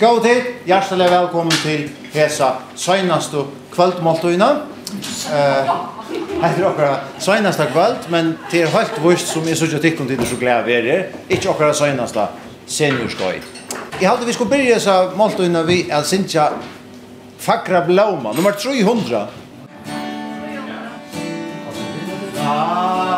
God tid, hjertelig velkommen til Hesa Søgnast og kvöldmåltøyna. Uh, Hei er okkara søgnasta kvöld, men til høyt vust som jeg sørger tikkum til så glede vi er her, ikke okkara søgnasta seniorskøy. Jeg halte vi skulle byrja Hesa måltøyna vi er sinja Fakra Blauma, nummer 300. Ah!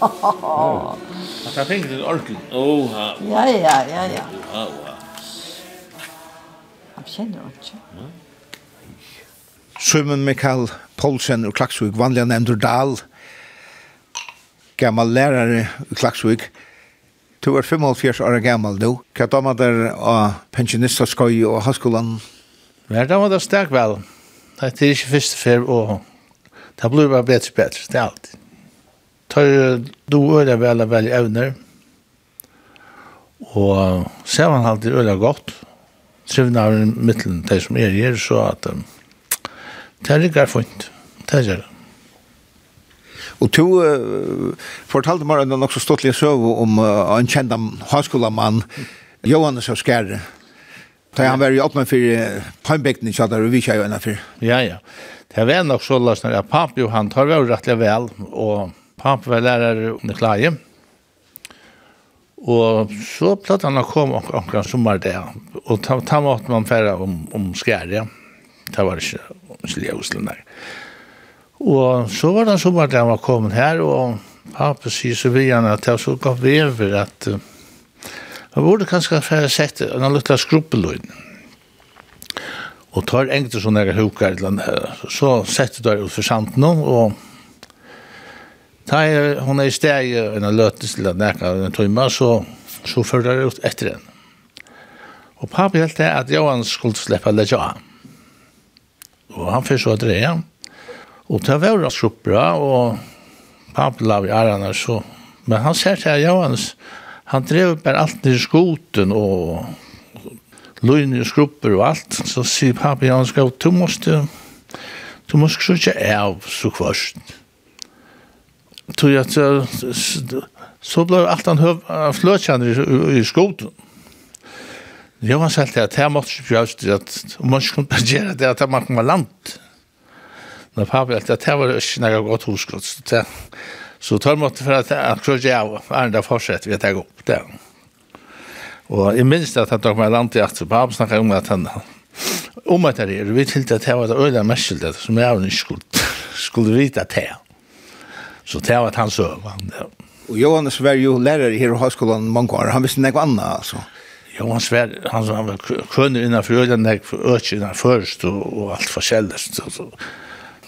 Han tar fingret til orken. Oh, ha. Ja, ja, ja, ja. Ha, ha. Han kjenner ikke. Simon Mikael Poulsen og Klaksvik, vanlig nevnt Dahl, gammal lærare i Klaksvik. Du er 75 år gammal nå. Hva damer der av pensjonistaskøy og høyskolan? Hver damer der stak vel. Det er ikke første fer, og det blir bare bedre og bedre. Det er alltid tar du øyla vel og vel evner, og ser man alltid øyla godt, trivna av mittelen, de som er her, så at um, det er ikke er fint, det er det. Og du uh, fortalte meg en nok så ståttelig søv om uh, en kjent hanskolamann, Johannes av Skærre. Da han var i åttmann for uh, Palmbekten i Kjadar og Vikja jo enn for. Ja, ja. Det var nok så løsner at Pamp Johan tar vi rettelig vel, og Pappa var lærare under klaje. Og så platt han kom omkring sommar det. Og ta, ta måtte man fære om, om skære. Det var ikke slik Osland der. Og så var det sommar det han var kommet her, og pappa sier så vidt han at det var så godt vever at uh, han burde kanskje fære sett en lukta skruppeløyden. Og tar engte sånne hukar, så sette der ut for santen og Ta er, hon er i steg og en løtes til at nekka en tøyma, så, så følger jeg ut etter henne. Og pappa helt det at Johan skulle slippe legge av. Og han fyrir så at det er. Og det var jo så bra, og pappa la vi ærene så. Men han ser til at Johan, han drev bare alt ned i skoten og løgn i skrupper og alt. Så sier pappa, Johan, skal du måste, du måste ikke av så kvarst tog jag så blev allt han höv flötjande i, i skoten. Jag har sagt att här måste ju just att om man skulle (laughs) göra det att man kommer land. När pappa att det var inte något gott huskott. Så det så tar man för att jag tror jag andra fortsätt vi att gå upp där. Och jag minns att han tog mig land i att pappa snackade om att han om att det är vi till att det var det öliga märkligt som jag inte skulle skulle vita det. Så det var hans øvan. Ja. Og Johannes var jo lærer her i høyskolen mange år. Han visste noe annet, altså. Johannes var, han, han var kunner innanfor øyden, jeg var øyne innenfor først og, og alt forskjellig. Så, så.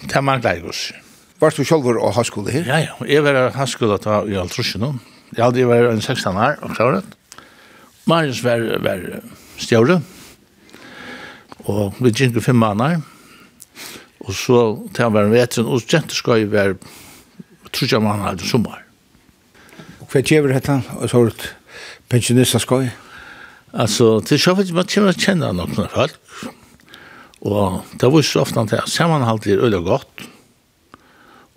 Det manglet jeg også. Var du selv og høyskole her? Ja, ja. Jeg var høyskole da i Altrusjen nå. Jeg hadde vært en 16 år og klaret. Marius var, var stjøre. Og vi gikk fem måneder. Og så, til han var en vetren, og jenteskøy var trutja mann halde sommar. Og hva kjever hetta, og så ut pensjonista skoj? Altså, til sjåfett, man kjever kjenner noen folk, og det var så ofte at samanhaldet er øyla godt,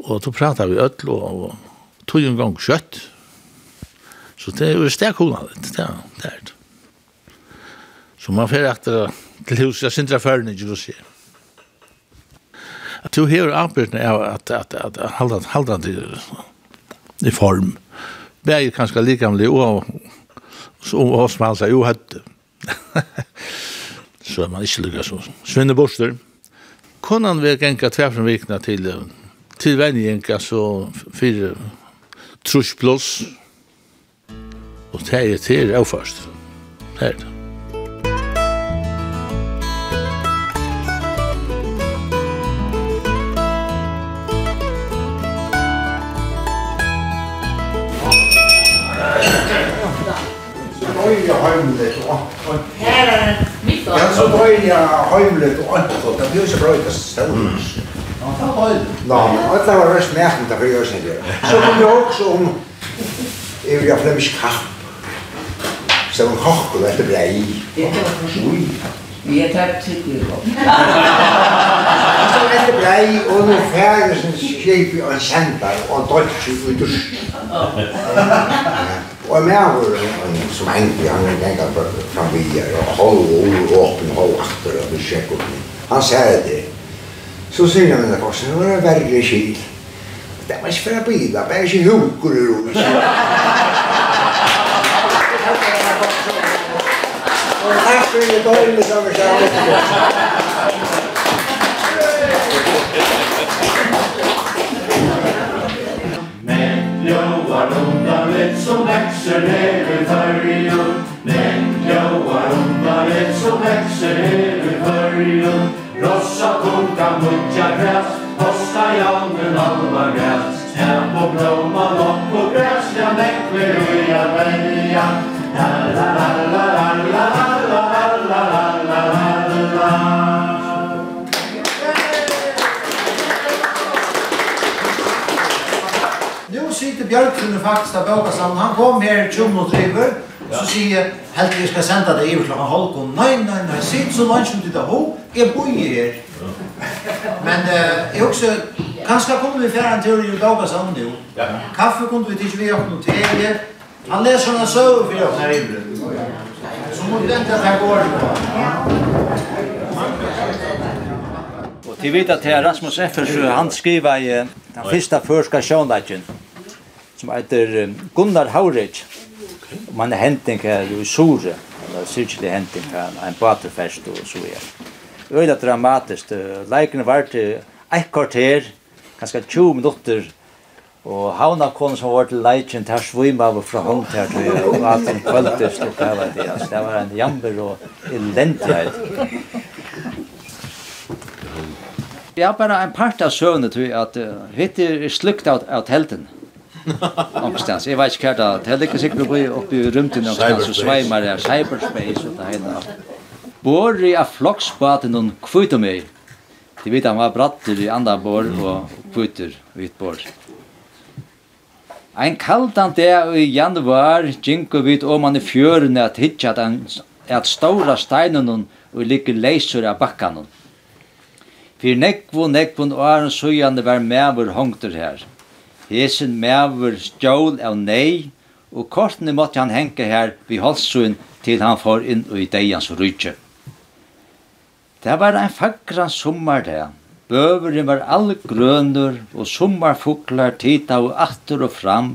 og då pratar vi öll og, og tog en gang kjøtt, så det er jo stekona litt, det er det. Så man fer etter til huset, jeg synder jeg førne, ikke du sier at du hever anbyrden att att att, at, at halda, halda til i form. Bæg kanskje likamlig og så oss man sier ju hade så er man ikke lukket så. Svinne borster. Kunnan vi genka tverfren vikna til til venjenka så fire plus och det er til avførst. Det er det. døylig heimlet og ånd. Her er mitt ånd. Ja, så døylig heimlet og ånd. Det blir ikke bra ut av støvnus. Nå, det var røst næsten der for jøsen der. Så kom jeg også om Evia Flemish Kapp. Så hun kokkel etter brei. Ui. Vi er tatt tidlig (laughs) på. Så etter brei, og nå færdes en skip i en sender, og dødt ut i dusjen. Og jeg maver som egentlig, han gikk fram videre, og halv (laughs) og åpen, halv akter, og vi sjekker opp. Han sier det. Så sier han denne korsen, det var en verre skil. Det var ikke for å bila, bare ikke hukker i rom. Og takk for det dårlige som vi sa. ett som växer ner i färjan Den gråa rumbar ett som växer ner i färgen Rossa koka mutja gräs. Hosta jannen alvar gräs. Här på blomma lopp och gräs Jag mäckler och jag välja. La la la la la. sitter Björklund faktiskt av Baukasan, han kom här 20 minuter över, så sier jeg, helt vi skal sende deg i klokka halv, og nei, nei, nei, sitt så langt som du da, ho, jeg bor her. Men uh, jeg også, kanskje kom vi fjerde en teori i Baukasan nu, kaffe kunne vi ikke vi ha noe til, han leser en søv for oss her i Så må vi vente at jeg går på. Og til vet at Rasmus Effers, han skriver i den første førska sjåndagjen, som heter Gunnar Haurich. Og man er henting her i Sore, eller syrkelig henting her, en baterfest og så er. Øyla dramatisk. Leikene var til eit kvarter, ganske 20 minutter, Og havna kone som var til leitjen tar svima av fra hånd her til og at han kvöldes og hva var det. Altså, det var en jamber og elendighet. Det er bare en part av søvnet tror jeg, at uh, hitt er slukt av, av telten. Omstans, jeg vet ikke hva det er. Det er ikke sikkert på oppe i rymten omstans, så sveimer det cyberspace og det hele. Bor i av floksbaten og kvitt om meg. De vet han var bratter i andre bor og kvitter vitt bor. Ein kaldan dag i januar ginko vit oman i fjørene at hitja den at stóra steinunum og ligger leysur av bakkanum. Fyr nekvun nekvun og aran sujande var mever hongtur her. Hesen mever stjål av nei, og kortene måtte han henke her vid halsuen til han får inn i deians rydje. Det var en fagra sommar det. Bøveren var all grønur, og sommarfuglar tita og atter og fram,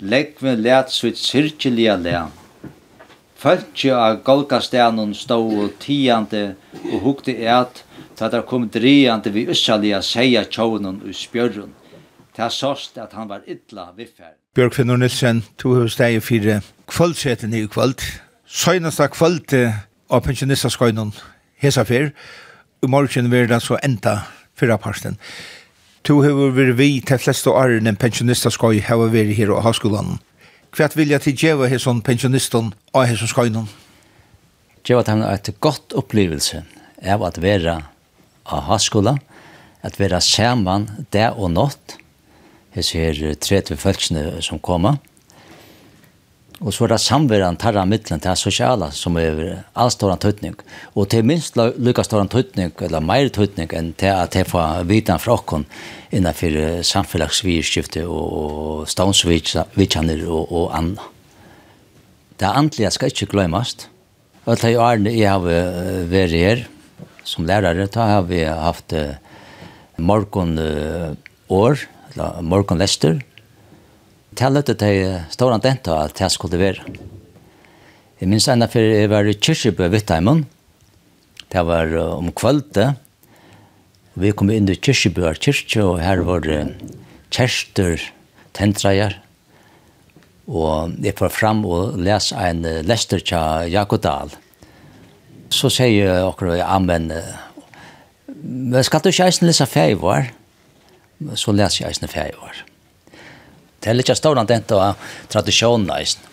leggven let sitt sirkelige le. Fölkje av golgastenon stå og tiande og hukte et, ta at det kom driande vi ussalige seia tjånen og spjørren. Ta såst at han var ytla viffær. Bjørk Finnur Nilsen, to hos deg i fire kvöldsetene i kvöld. Søgnast av kvöld av pensjonistaskøynen hesa fyr. I morgen vil det så enda fyrra parsten. To hos vi vi til fleste en pensjonistaskøy har vært her og havskolan. Hva vil jeg til djeva hesson pensjonisten av hesson skøynen? Djeva til han et godt opplevelse av at være av havskolan, at være saman der og nått, hese her 30 følelsene som koma. Og så er det samveran tarra mittlen til sosiala som er allståran tøytning. Og til minst lykka ståran tøytning, eller meir tøytning, enn til at jeg får vitan fra okkon innanfor samfellagsvirskifte og stånsvitsjaner og, og anna. Det andlige skal ikke gløymast. Og til årene jeg har vært her som lærare, da har vi haft morgon år, eller Morgan Lester. Det er stor stående denta at jeg skulle være. Jeg minns enda for jeg var i kyrkje på Vittheimen. Det var om kvölde. Vi kom inn i kyrkjebøer kyrkje, og her var det kjerster, tentreier. Og jeg får fram og les en lester til Jakob Dahl. Så sier jeg akkurat, ja, men men skal du ikke eisen lese feivår? så leser jeg eisne fjer i år. Det er litt stående dent av tradisjonen eisne.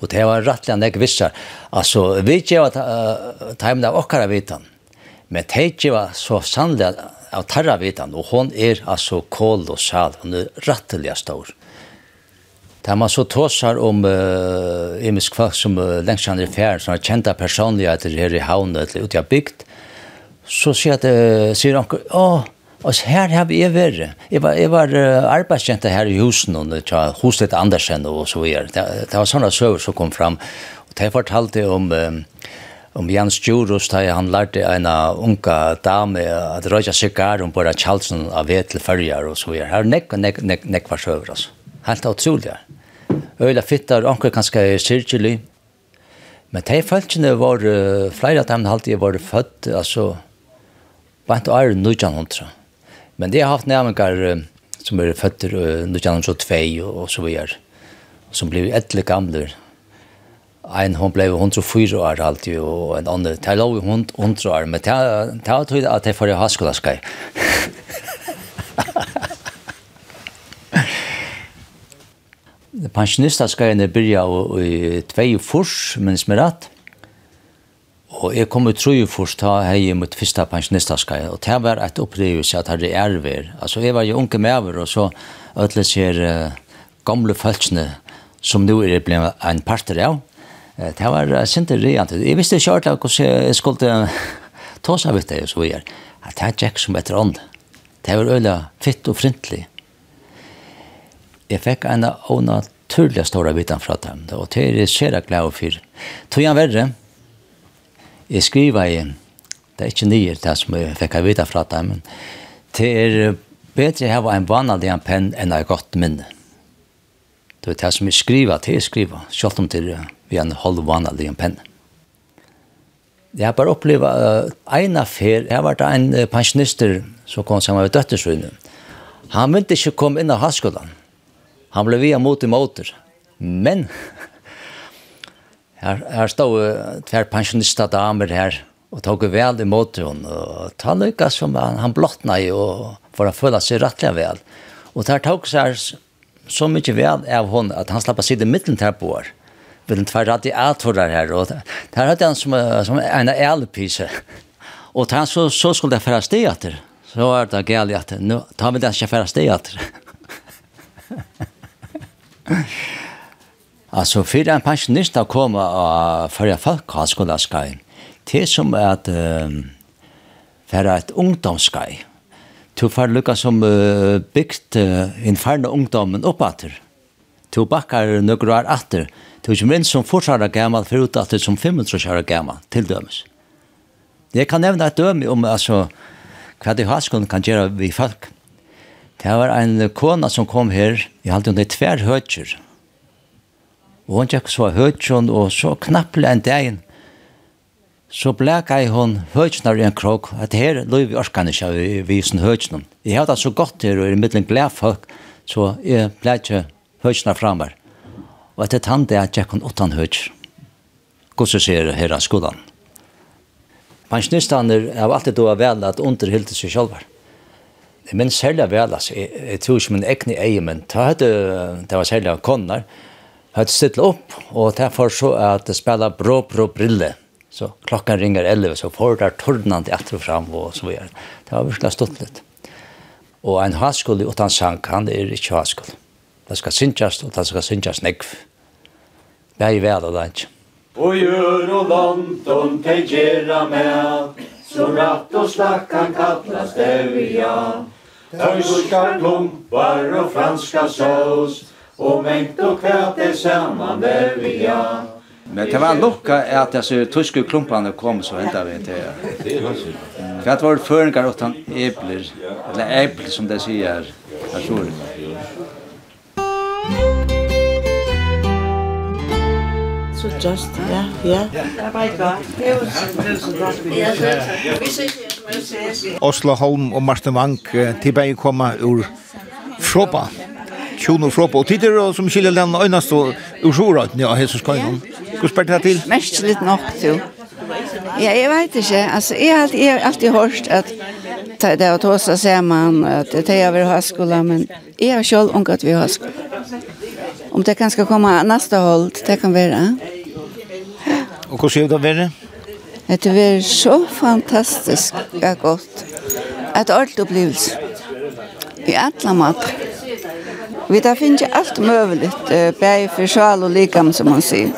Og det var rettelig enn jeg visste. Altså, vi gjør at timen av okkara vitan, men det gjør så sannlig av tarra vitan, og hon er altså kål og sal, hon er rettelig stor. Da man så tåsar om uh, imisk folk som uh, lengst andre fjern, som er kjenta personligheter her i havnet, eller ute i bygd, så sier, at, uh, sier onker, åh, Og her har vi vært. Jeg var, jeg var arbeidskjente her i husen, og det var hos litt Andersen og så videre. Det, det var sånne søver som kom fram. Og det fortalte om, om Jens Djurus, da han lærte en unga dame at røyja sigar om bare Kjallsen av ved til fyrjar og så videre. Her er nekk, nekk, nekk, nekk var søver, altså. Helt utrolig. Øyla fittar, onker kanskje sirkjelig. Men de følgene var, flere av dem halte jeg var født, altså, bare ikke år 1900. Men det har haft nærmengar som er født uh, 1922 og, og så videre, som blev etle gamle. Ein hon blev 104 år alltid, og en annen, det lå 100 år, men det för tøyde at jeg får ha skolaskai. (laughs) Pensjonistaskaiene byrja i 2 furs, minns meg rett, Og jeg kom ut trøy først da hei i mot første pensjonistaskai, og det var et opplevelse at det er erver. Altså, jeg var jo unge medover, og så ødelig ser uh, gamle følelsene som nå er blevet en parter av. Uh, det var uh, sinte rejant. Jeg visste ikke ordentlig hvordan jeg skulle ta seg vidt det, og så videre. At det er Jack som etter ånd. Det var øyla fitt og frintlig. Jeg fikk en av naturlige store biten fra dem, og det er jeg ser glad for. Tog han verre, jeg skriver i, det er ikke nye det som jeg fikk av vite fra dem, men det er bedre å ha en vanlig en penn enn en godt minne. Det er det som jeg skriver, til jeg skriver, selv om det er vi en halv vanlig en penn. Jeg har bare opplevd uh, en affær, jeg har vært en uh, pensjonister som kom sammen med døttersøyne. Han ville ikke komme inn av halskolen. Han ble via mot i måter. Men (laughs) Her, her stod uh, tver pensjonister damer her, og tog vel imot henne, og ta lykka som han, han blottna i, og for å føle seg rettelig vel. Og der tog seg så mye vel av henne, at han slapp å sitte midten til på år. Vi den tver radiatorer her, og der, hadde han som, som en elpise. Og der, så, så skulle det fære steg etter. Så er det galt at nå tar vi den ikke fære steg etter. (laughs) Altså, for en pensjonist å komme og følge folk har skulle skje. Det som er at uh, for et ungdomsskje. Du får lukka som uh, bygd uh, innferne ungdommen oppater. Du bakkar nøkker år atter. Du er ikke minst som fortsatt gammel, forut at det som 500 år gammel, til dømes. Jeg kan nevne et døme om altså, hva det haskolen kan gjøre vi folk. Det var en kona som kom her, i halte hun i tver høytjer, Og hun tjekk så høytjon, og så knapple en dagen, så bleka i hun høytjonar i en krok, at her løy vi orkan ikke vi, vi sin høytjonar. Jeg hadde det så godt her, og i middelen gled folk, så jeg blei ikke høytjonar framar. Og etter tann det er tjekk hun åttan høytjonar. Gosser ser her av skolan. Pensjonistaner har alltid doa vel at underhilde seg sjálvar. Men særlig vel, altså, jeg, jeg tror ikke min egne eie, men det var særlig av konnar, høyt stille opp, og derfor så at det spiller brå, brå brille. Så klokkan ringer 11, så får det tordnande etter og fram, og så videre. Det var virkelig stått litt. Og en haskole utan sang, han er ikke haskole. Det skal synkjast, og det skal synkjast nekv. Det er vel og det ikke. Og gjør og vant om te gjerra med, så ratt og slakk kan kallas det vi ja. Tøyskar klumpar og franska sås, og mengt og kvært er saman verja. Men det var lukka at disse tyske klumpene kom så hentet vi til. Hva var det føringar utan ebler, eller ebler som det sier jeg tror det. Så just, ja, ja. Det var ikke bra. Oslo Holm og Martin Vank tilbake koma ur Froba tjono fra Og tider, og som skiljer den øynast øyneste ursjoraten, ja, Jesus Køynon. Hvordan spørte det til? Mest litt nok, jo. Ja, jeg vet ikke. Altså, jeg har alltid, jeg har alltid hørt at det er å ta seg sammen, at det er over høyskolen, men jeg har selv unngått vi har høyskolen. Om det kan skal komme neste hold, det kan være. Og hvordan gjør det være? Det var så fantastisk og godt. Et ordentlig opplevelse. I alle måter. Vi tar finnes alt møveligt, bare for sjal og likam, som man sier.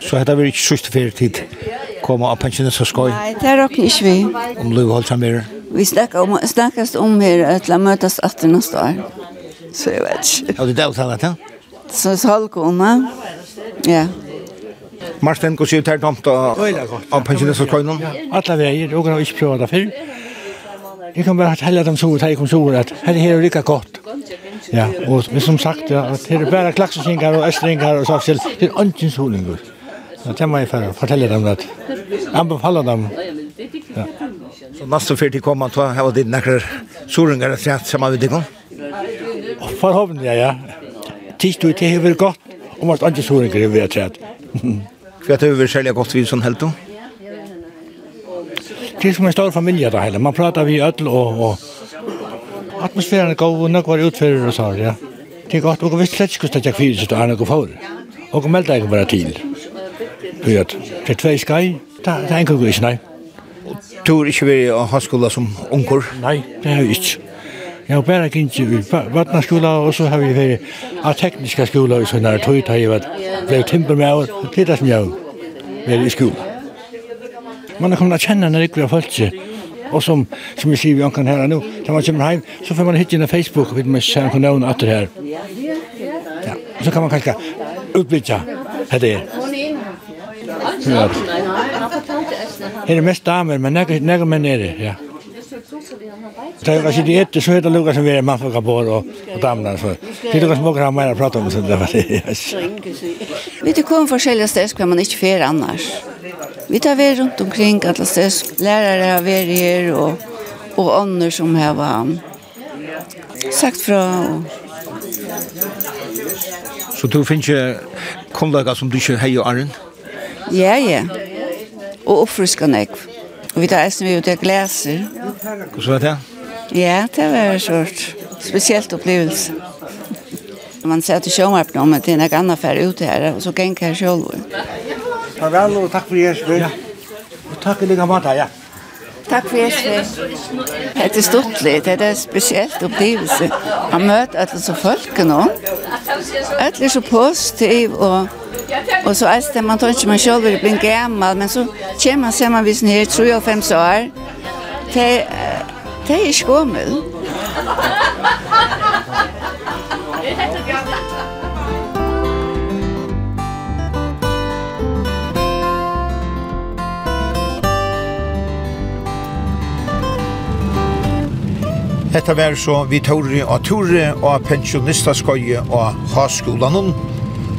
Så hetta vil ikke sørste fyrir tid koma av pensjonist og skoj? Nei, det er råkner ikke vi. Om du holdt sammen med Vi snakker om, snakkes om her til å møtes 18 neste år. Så jeg vet ikke. Har du deltatt det? Så salgkona, ja. Marsten, hva sier du til tomt av pensjonens og skojnen? Alle veier, og jeg har ikke prøvd det før. Jeg kan bare telle dem så, at jeg kom så, at her er det ikke godt. Ja, og som sagt, ja, det er bare klaksesingar og østringar og saksel, det er ønskjens holingur. Ja, det må jeg for fortelle dem det. Anbefaler dem. Ja. Så næste fyrt til kommer, tror jeg, har det nekker soringar og sett sammen med vi digger. Forhåpentlig, ja, ja. Tids du til hever godt, og måst ønskjens soringar er vi har sett. Hva er det vi selger godt vi som helt då? Det er som en stor familie da, heller. Man prater vi ødel og, og Atmosfæren er god, og nok var utfører og sår, ja. Det er godt, og vi slett ikke hvordan jeg fyrir, så det er noe for. Og vi meldte ikke bare til. Du vet, det er tvei skai, det er en kong ikke, nei. Du har ikke vært i hanskola som unger? Nei, det har vi ikke. Jeg har bare gint i vatnaskola, og så har vi vært av tekniska skola, og så når jeg tog, da jeg ble timper med og det er det som jeg har vært i skola. Man har kommet å kjenne når jeg ikke har følt seg, Och som som vi ser vi kan här nu. När man kommer hem så får man hitta på Facebook vid med sen kan någon åter här. Ja, så kan man kanske utbyta här det. Ja. Här är mest damer, men några några män är det, ja. Det var inte etter, så heter Lukas som vi är man för kapor och och damlar så. Det Lucas måste ha mer prata om så det var det. Vi tar kom forskjellige steder, kan man ikke fer annars. Vi tar vi rundt omkring alle steder, lærere har vært her og, og ånder som har var sagt fra. Og... Så du finner ikke kollega som du ikke inte hejer Arren? Ja, ja. Og oppfriskende. Og vi tar eisen vi ut i glaser. Hvordan var det? Ja, det var en sort Speciellt upplevelse. Man ser til showmark nu, men det er en annen färg ute her, og så gäng jeg själv. Farvel, og takk for er Ja. Og takk tack lika mata, ja. Takk for er. Det er stort det er en spesielt opplevelse. Man møter alle så folk nå. Alle er så positiv og, og så er det man tror ikke man själv blir gammel, men så kommer man ser man visst ner tror jag fem år. Det Det er ikke gommel. Hetta var så vi tåre og tåre og pensjonistaskøye og haskolan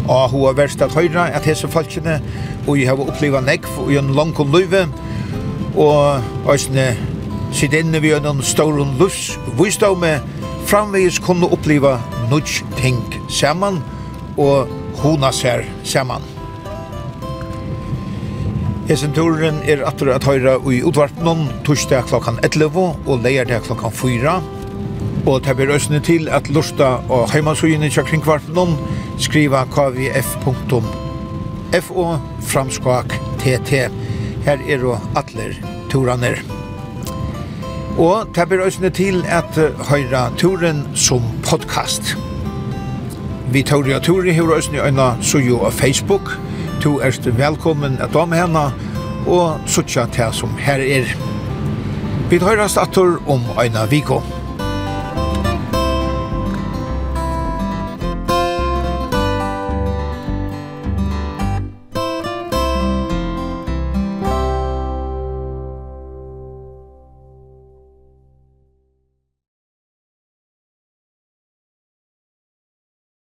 og hun har vært at høyre at hese falskene og jeg har uppliva nekv og en lang løyve og æsne sitt inne vi gjennom ståren luss, visdomme, framvegis kunne oppleva nudj ting saman og hona sær saman. Esenturen er atter at høyra i utvartnån torsdag klokkan 11 og leierdag klokkan 4. Og det blir øsne til at lusta og heimansugene kja kringkvartnån skriva kvf.fo framskak tt. Her er jo atler turaner. Og det blir også til at høyra turen som podcast. Vi tar jo turen her også i øyne sujo av Facebook. Tu er velkommen at om henne og suttja til som her er. Vi tar høyrast atur om øyne viko.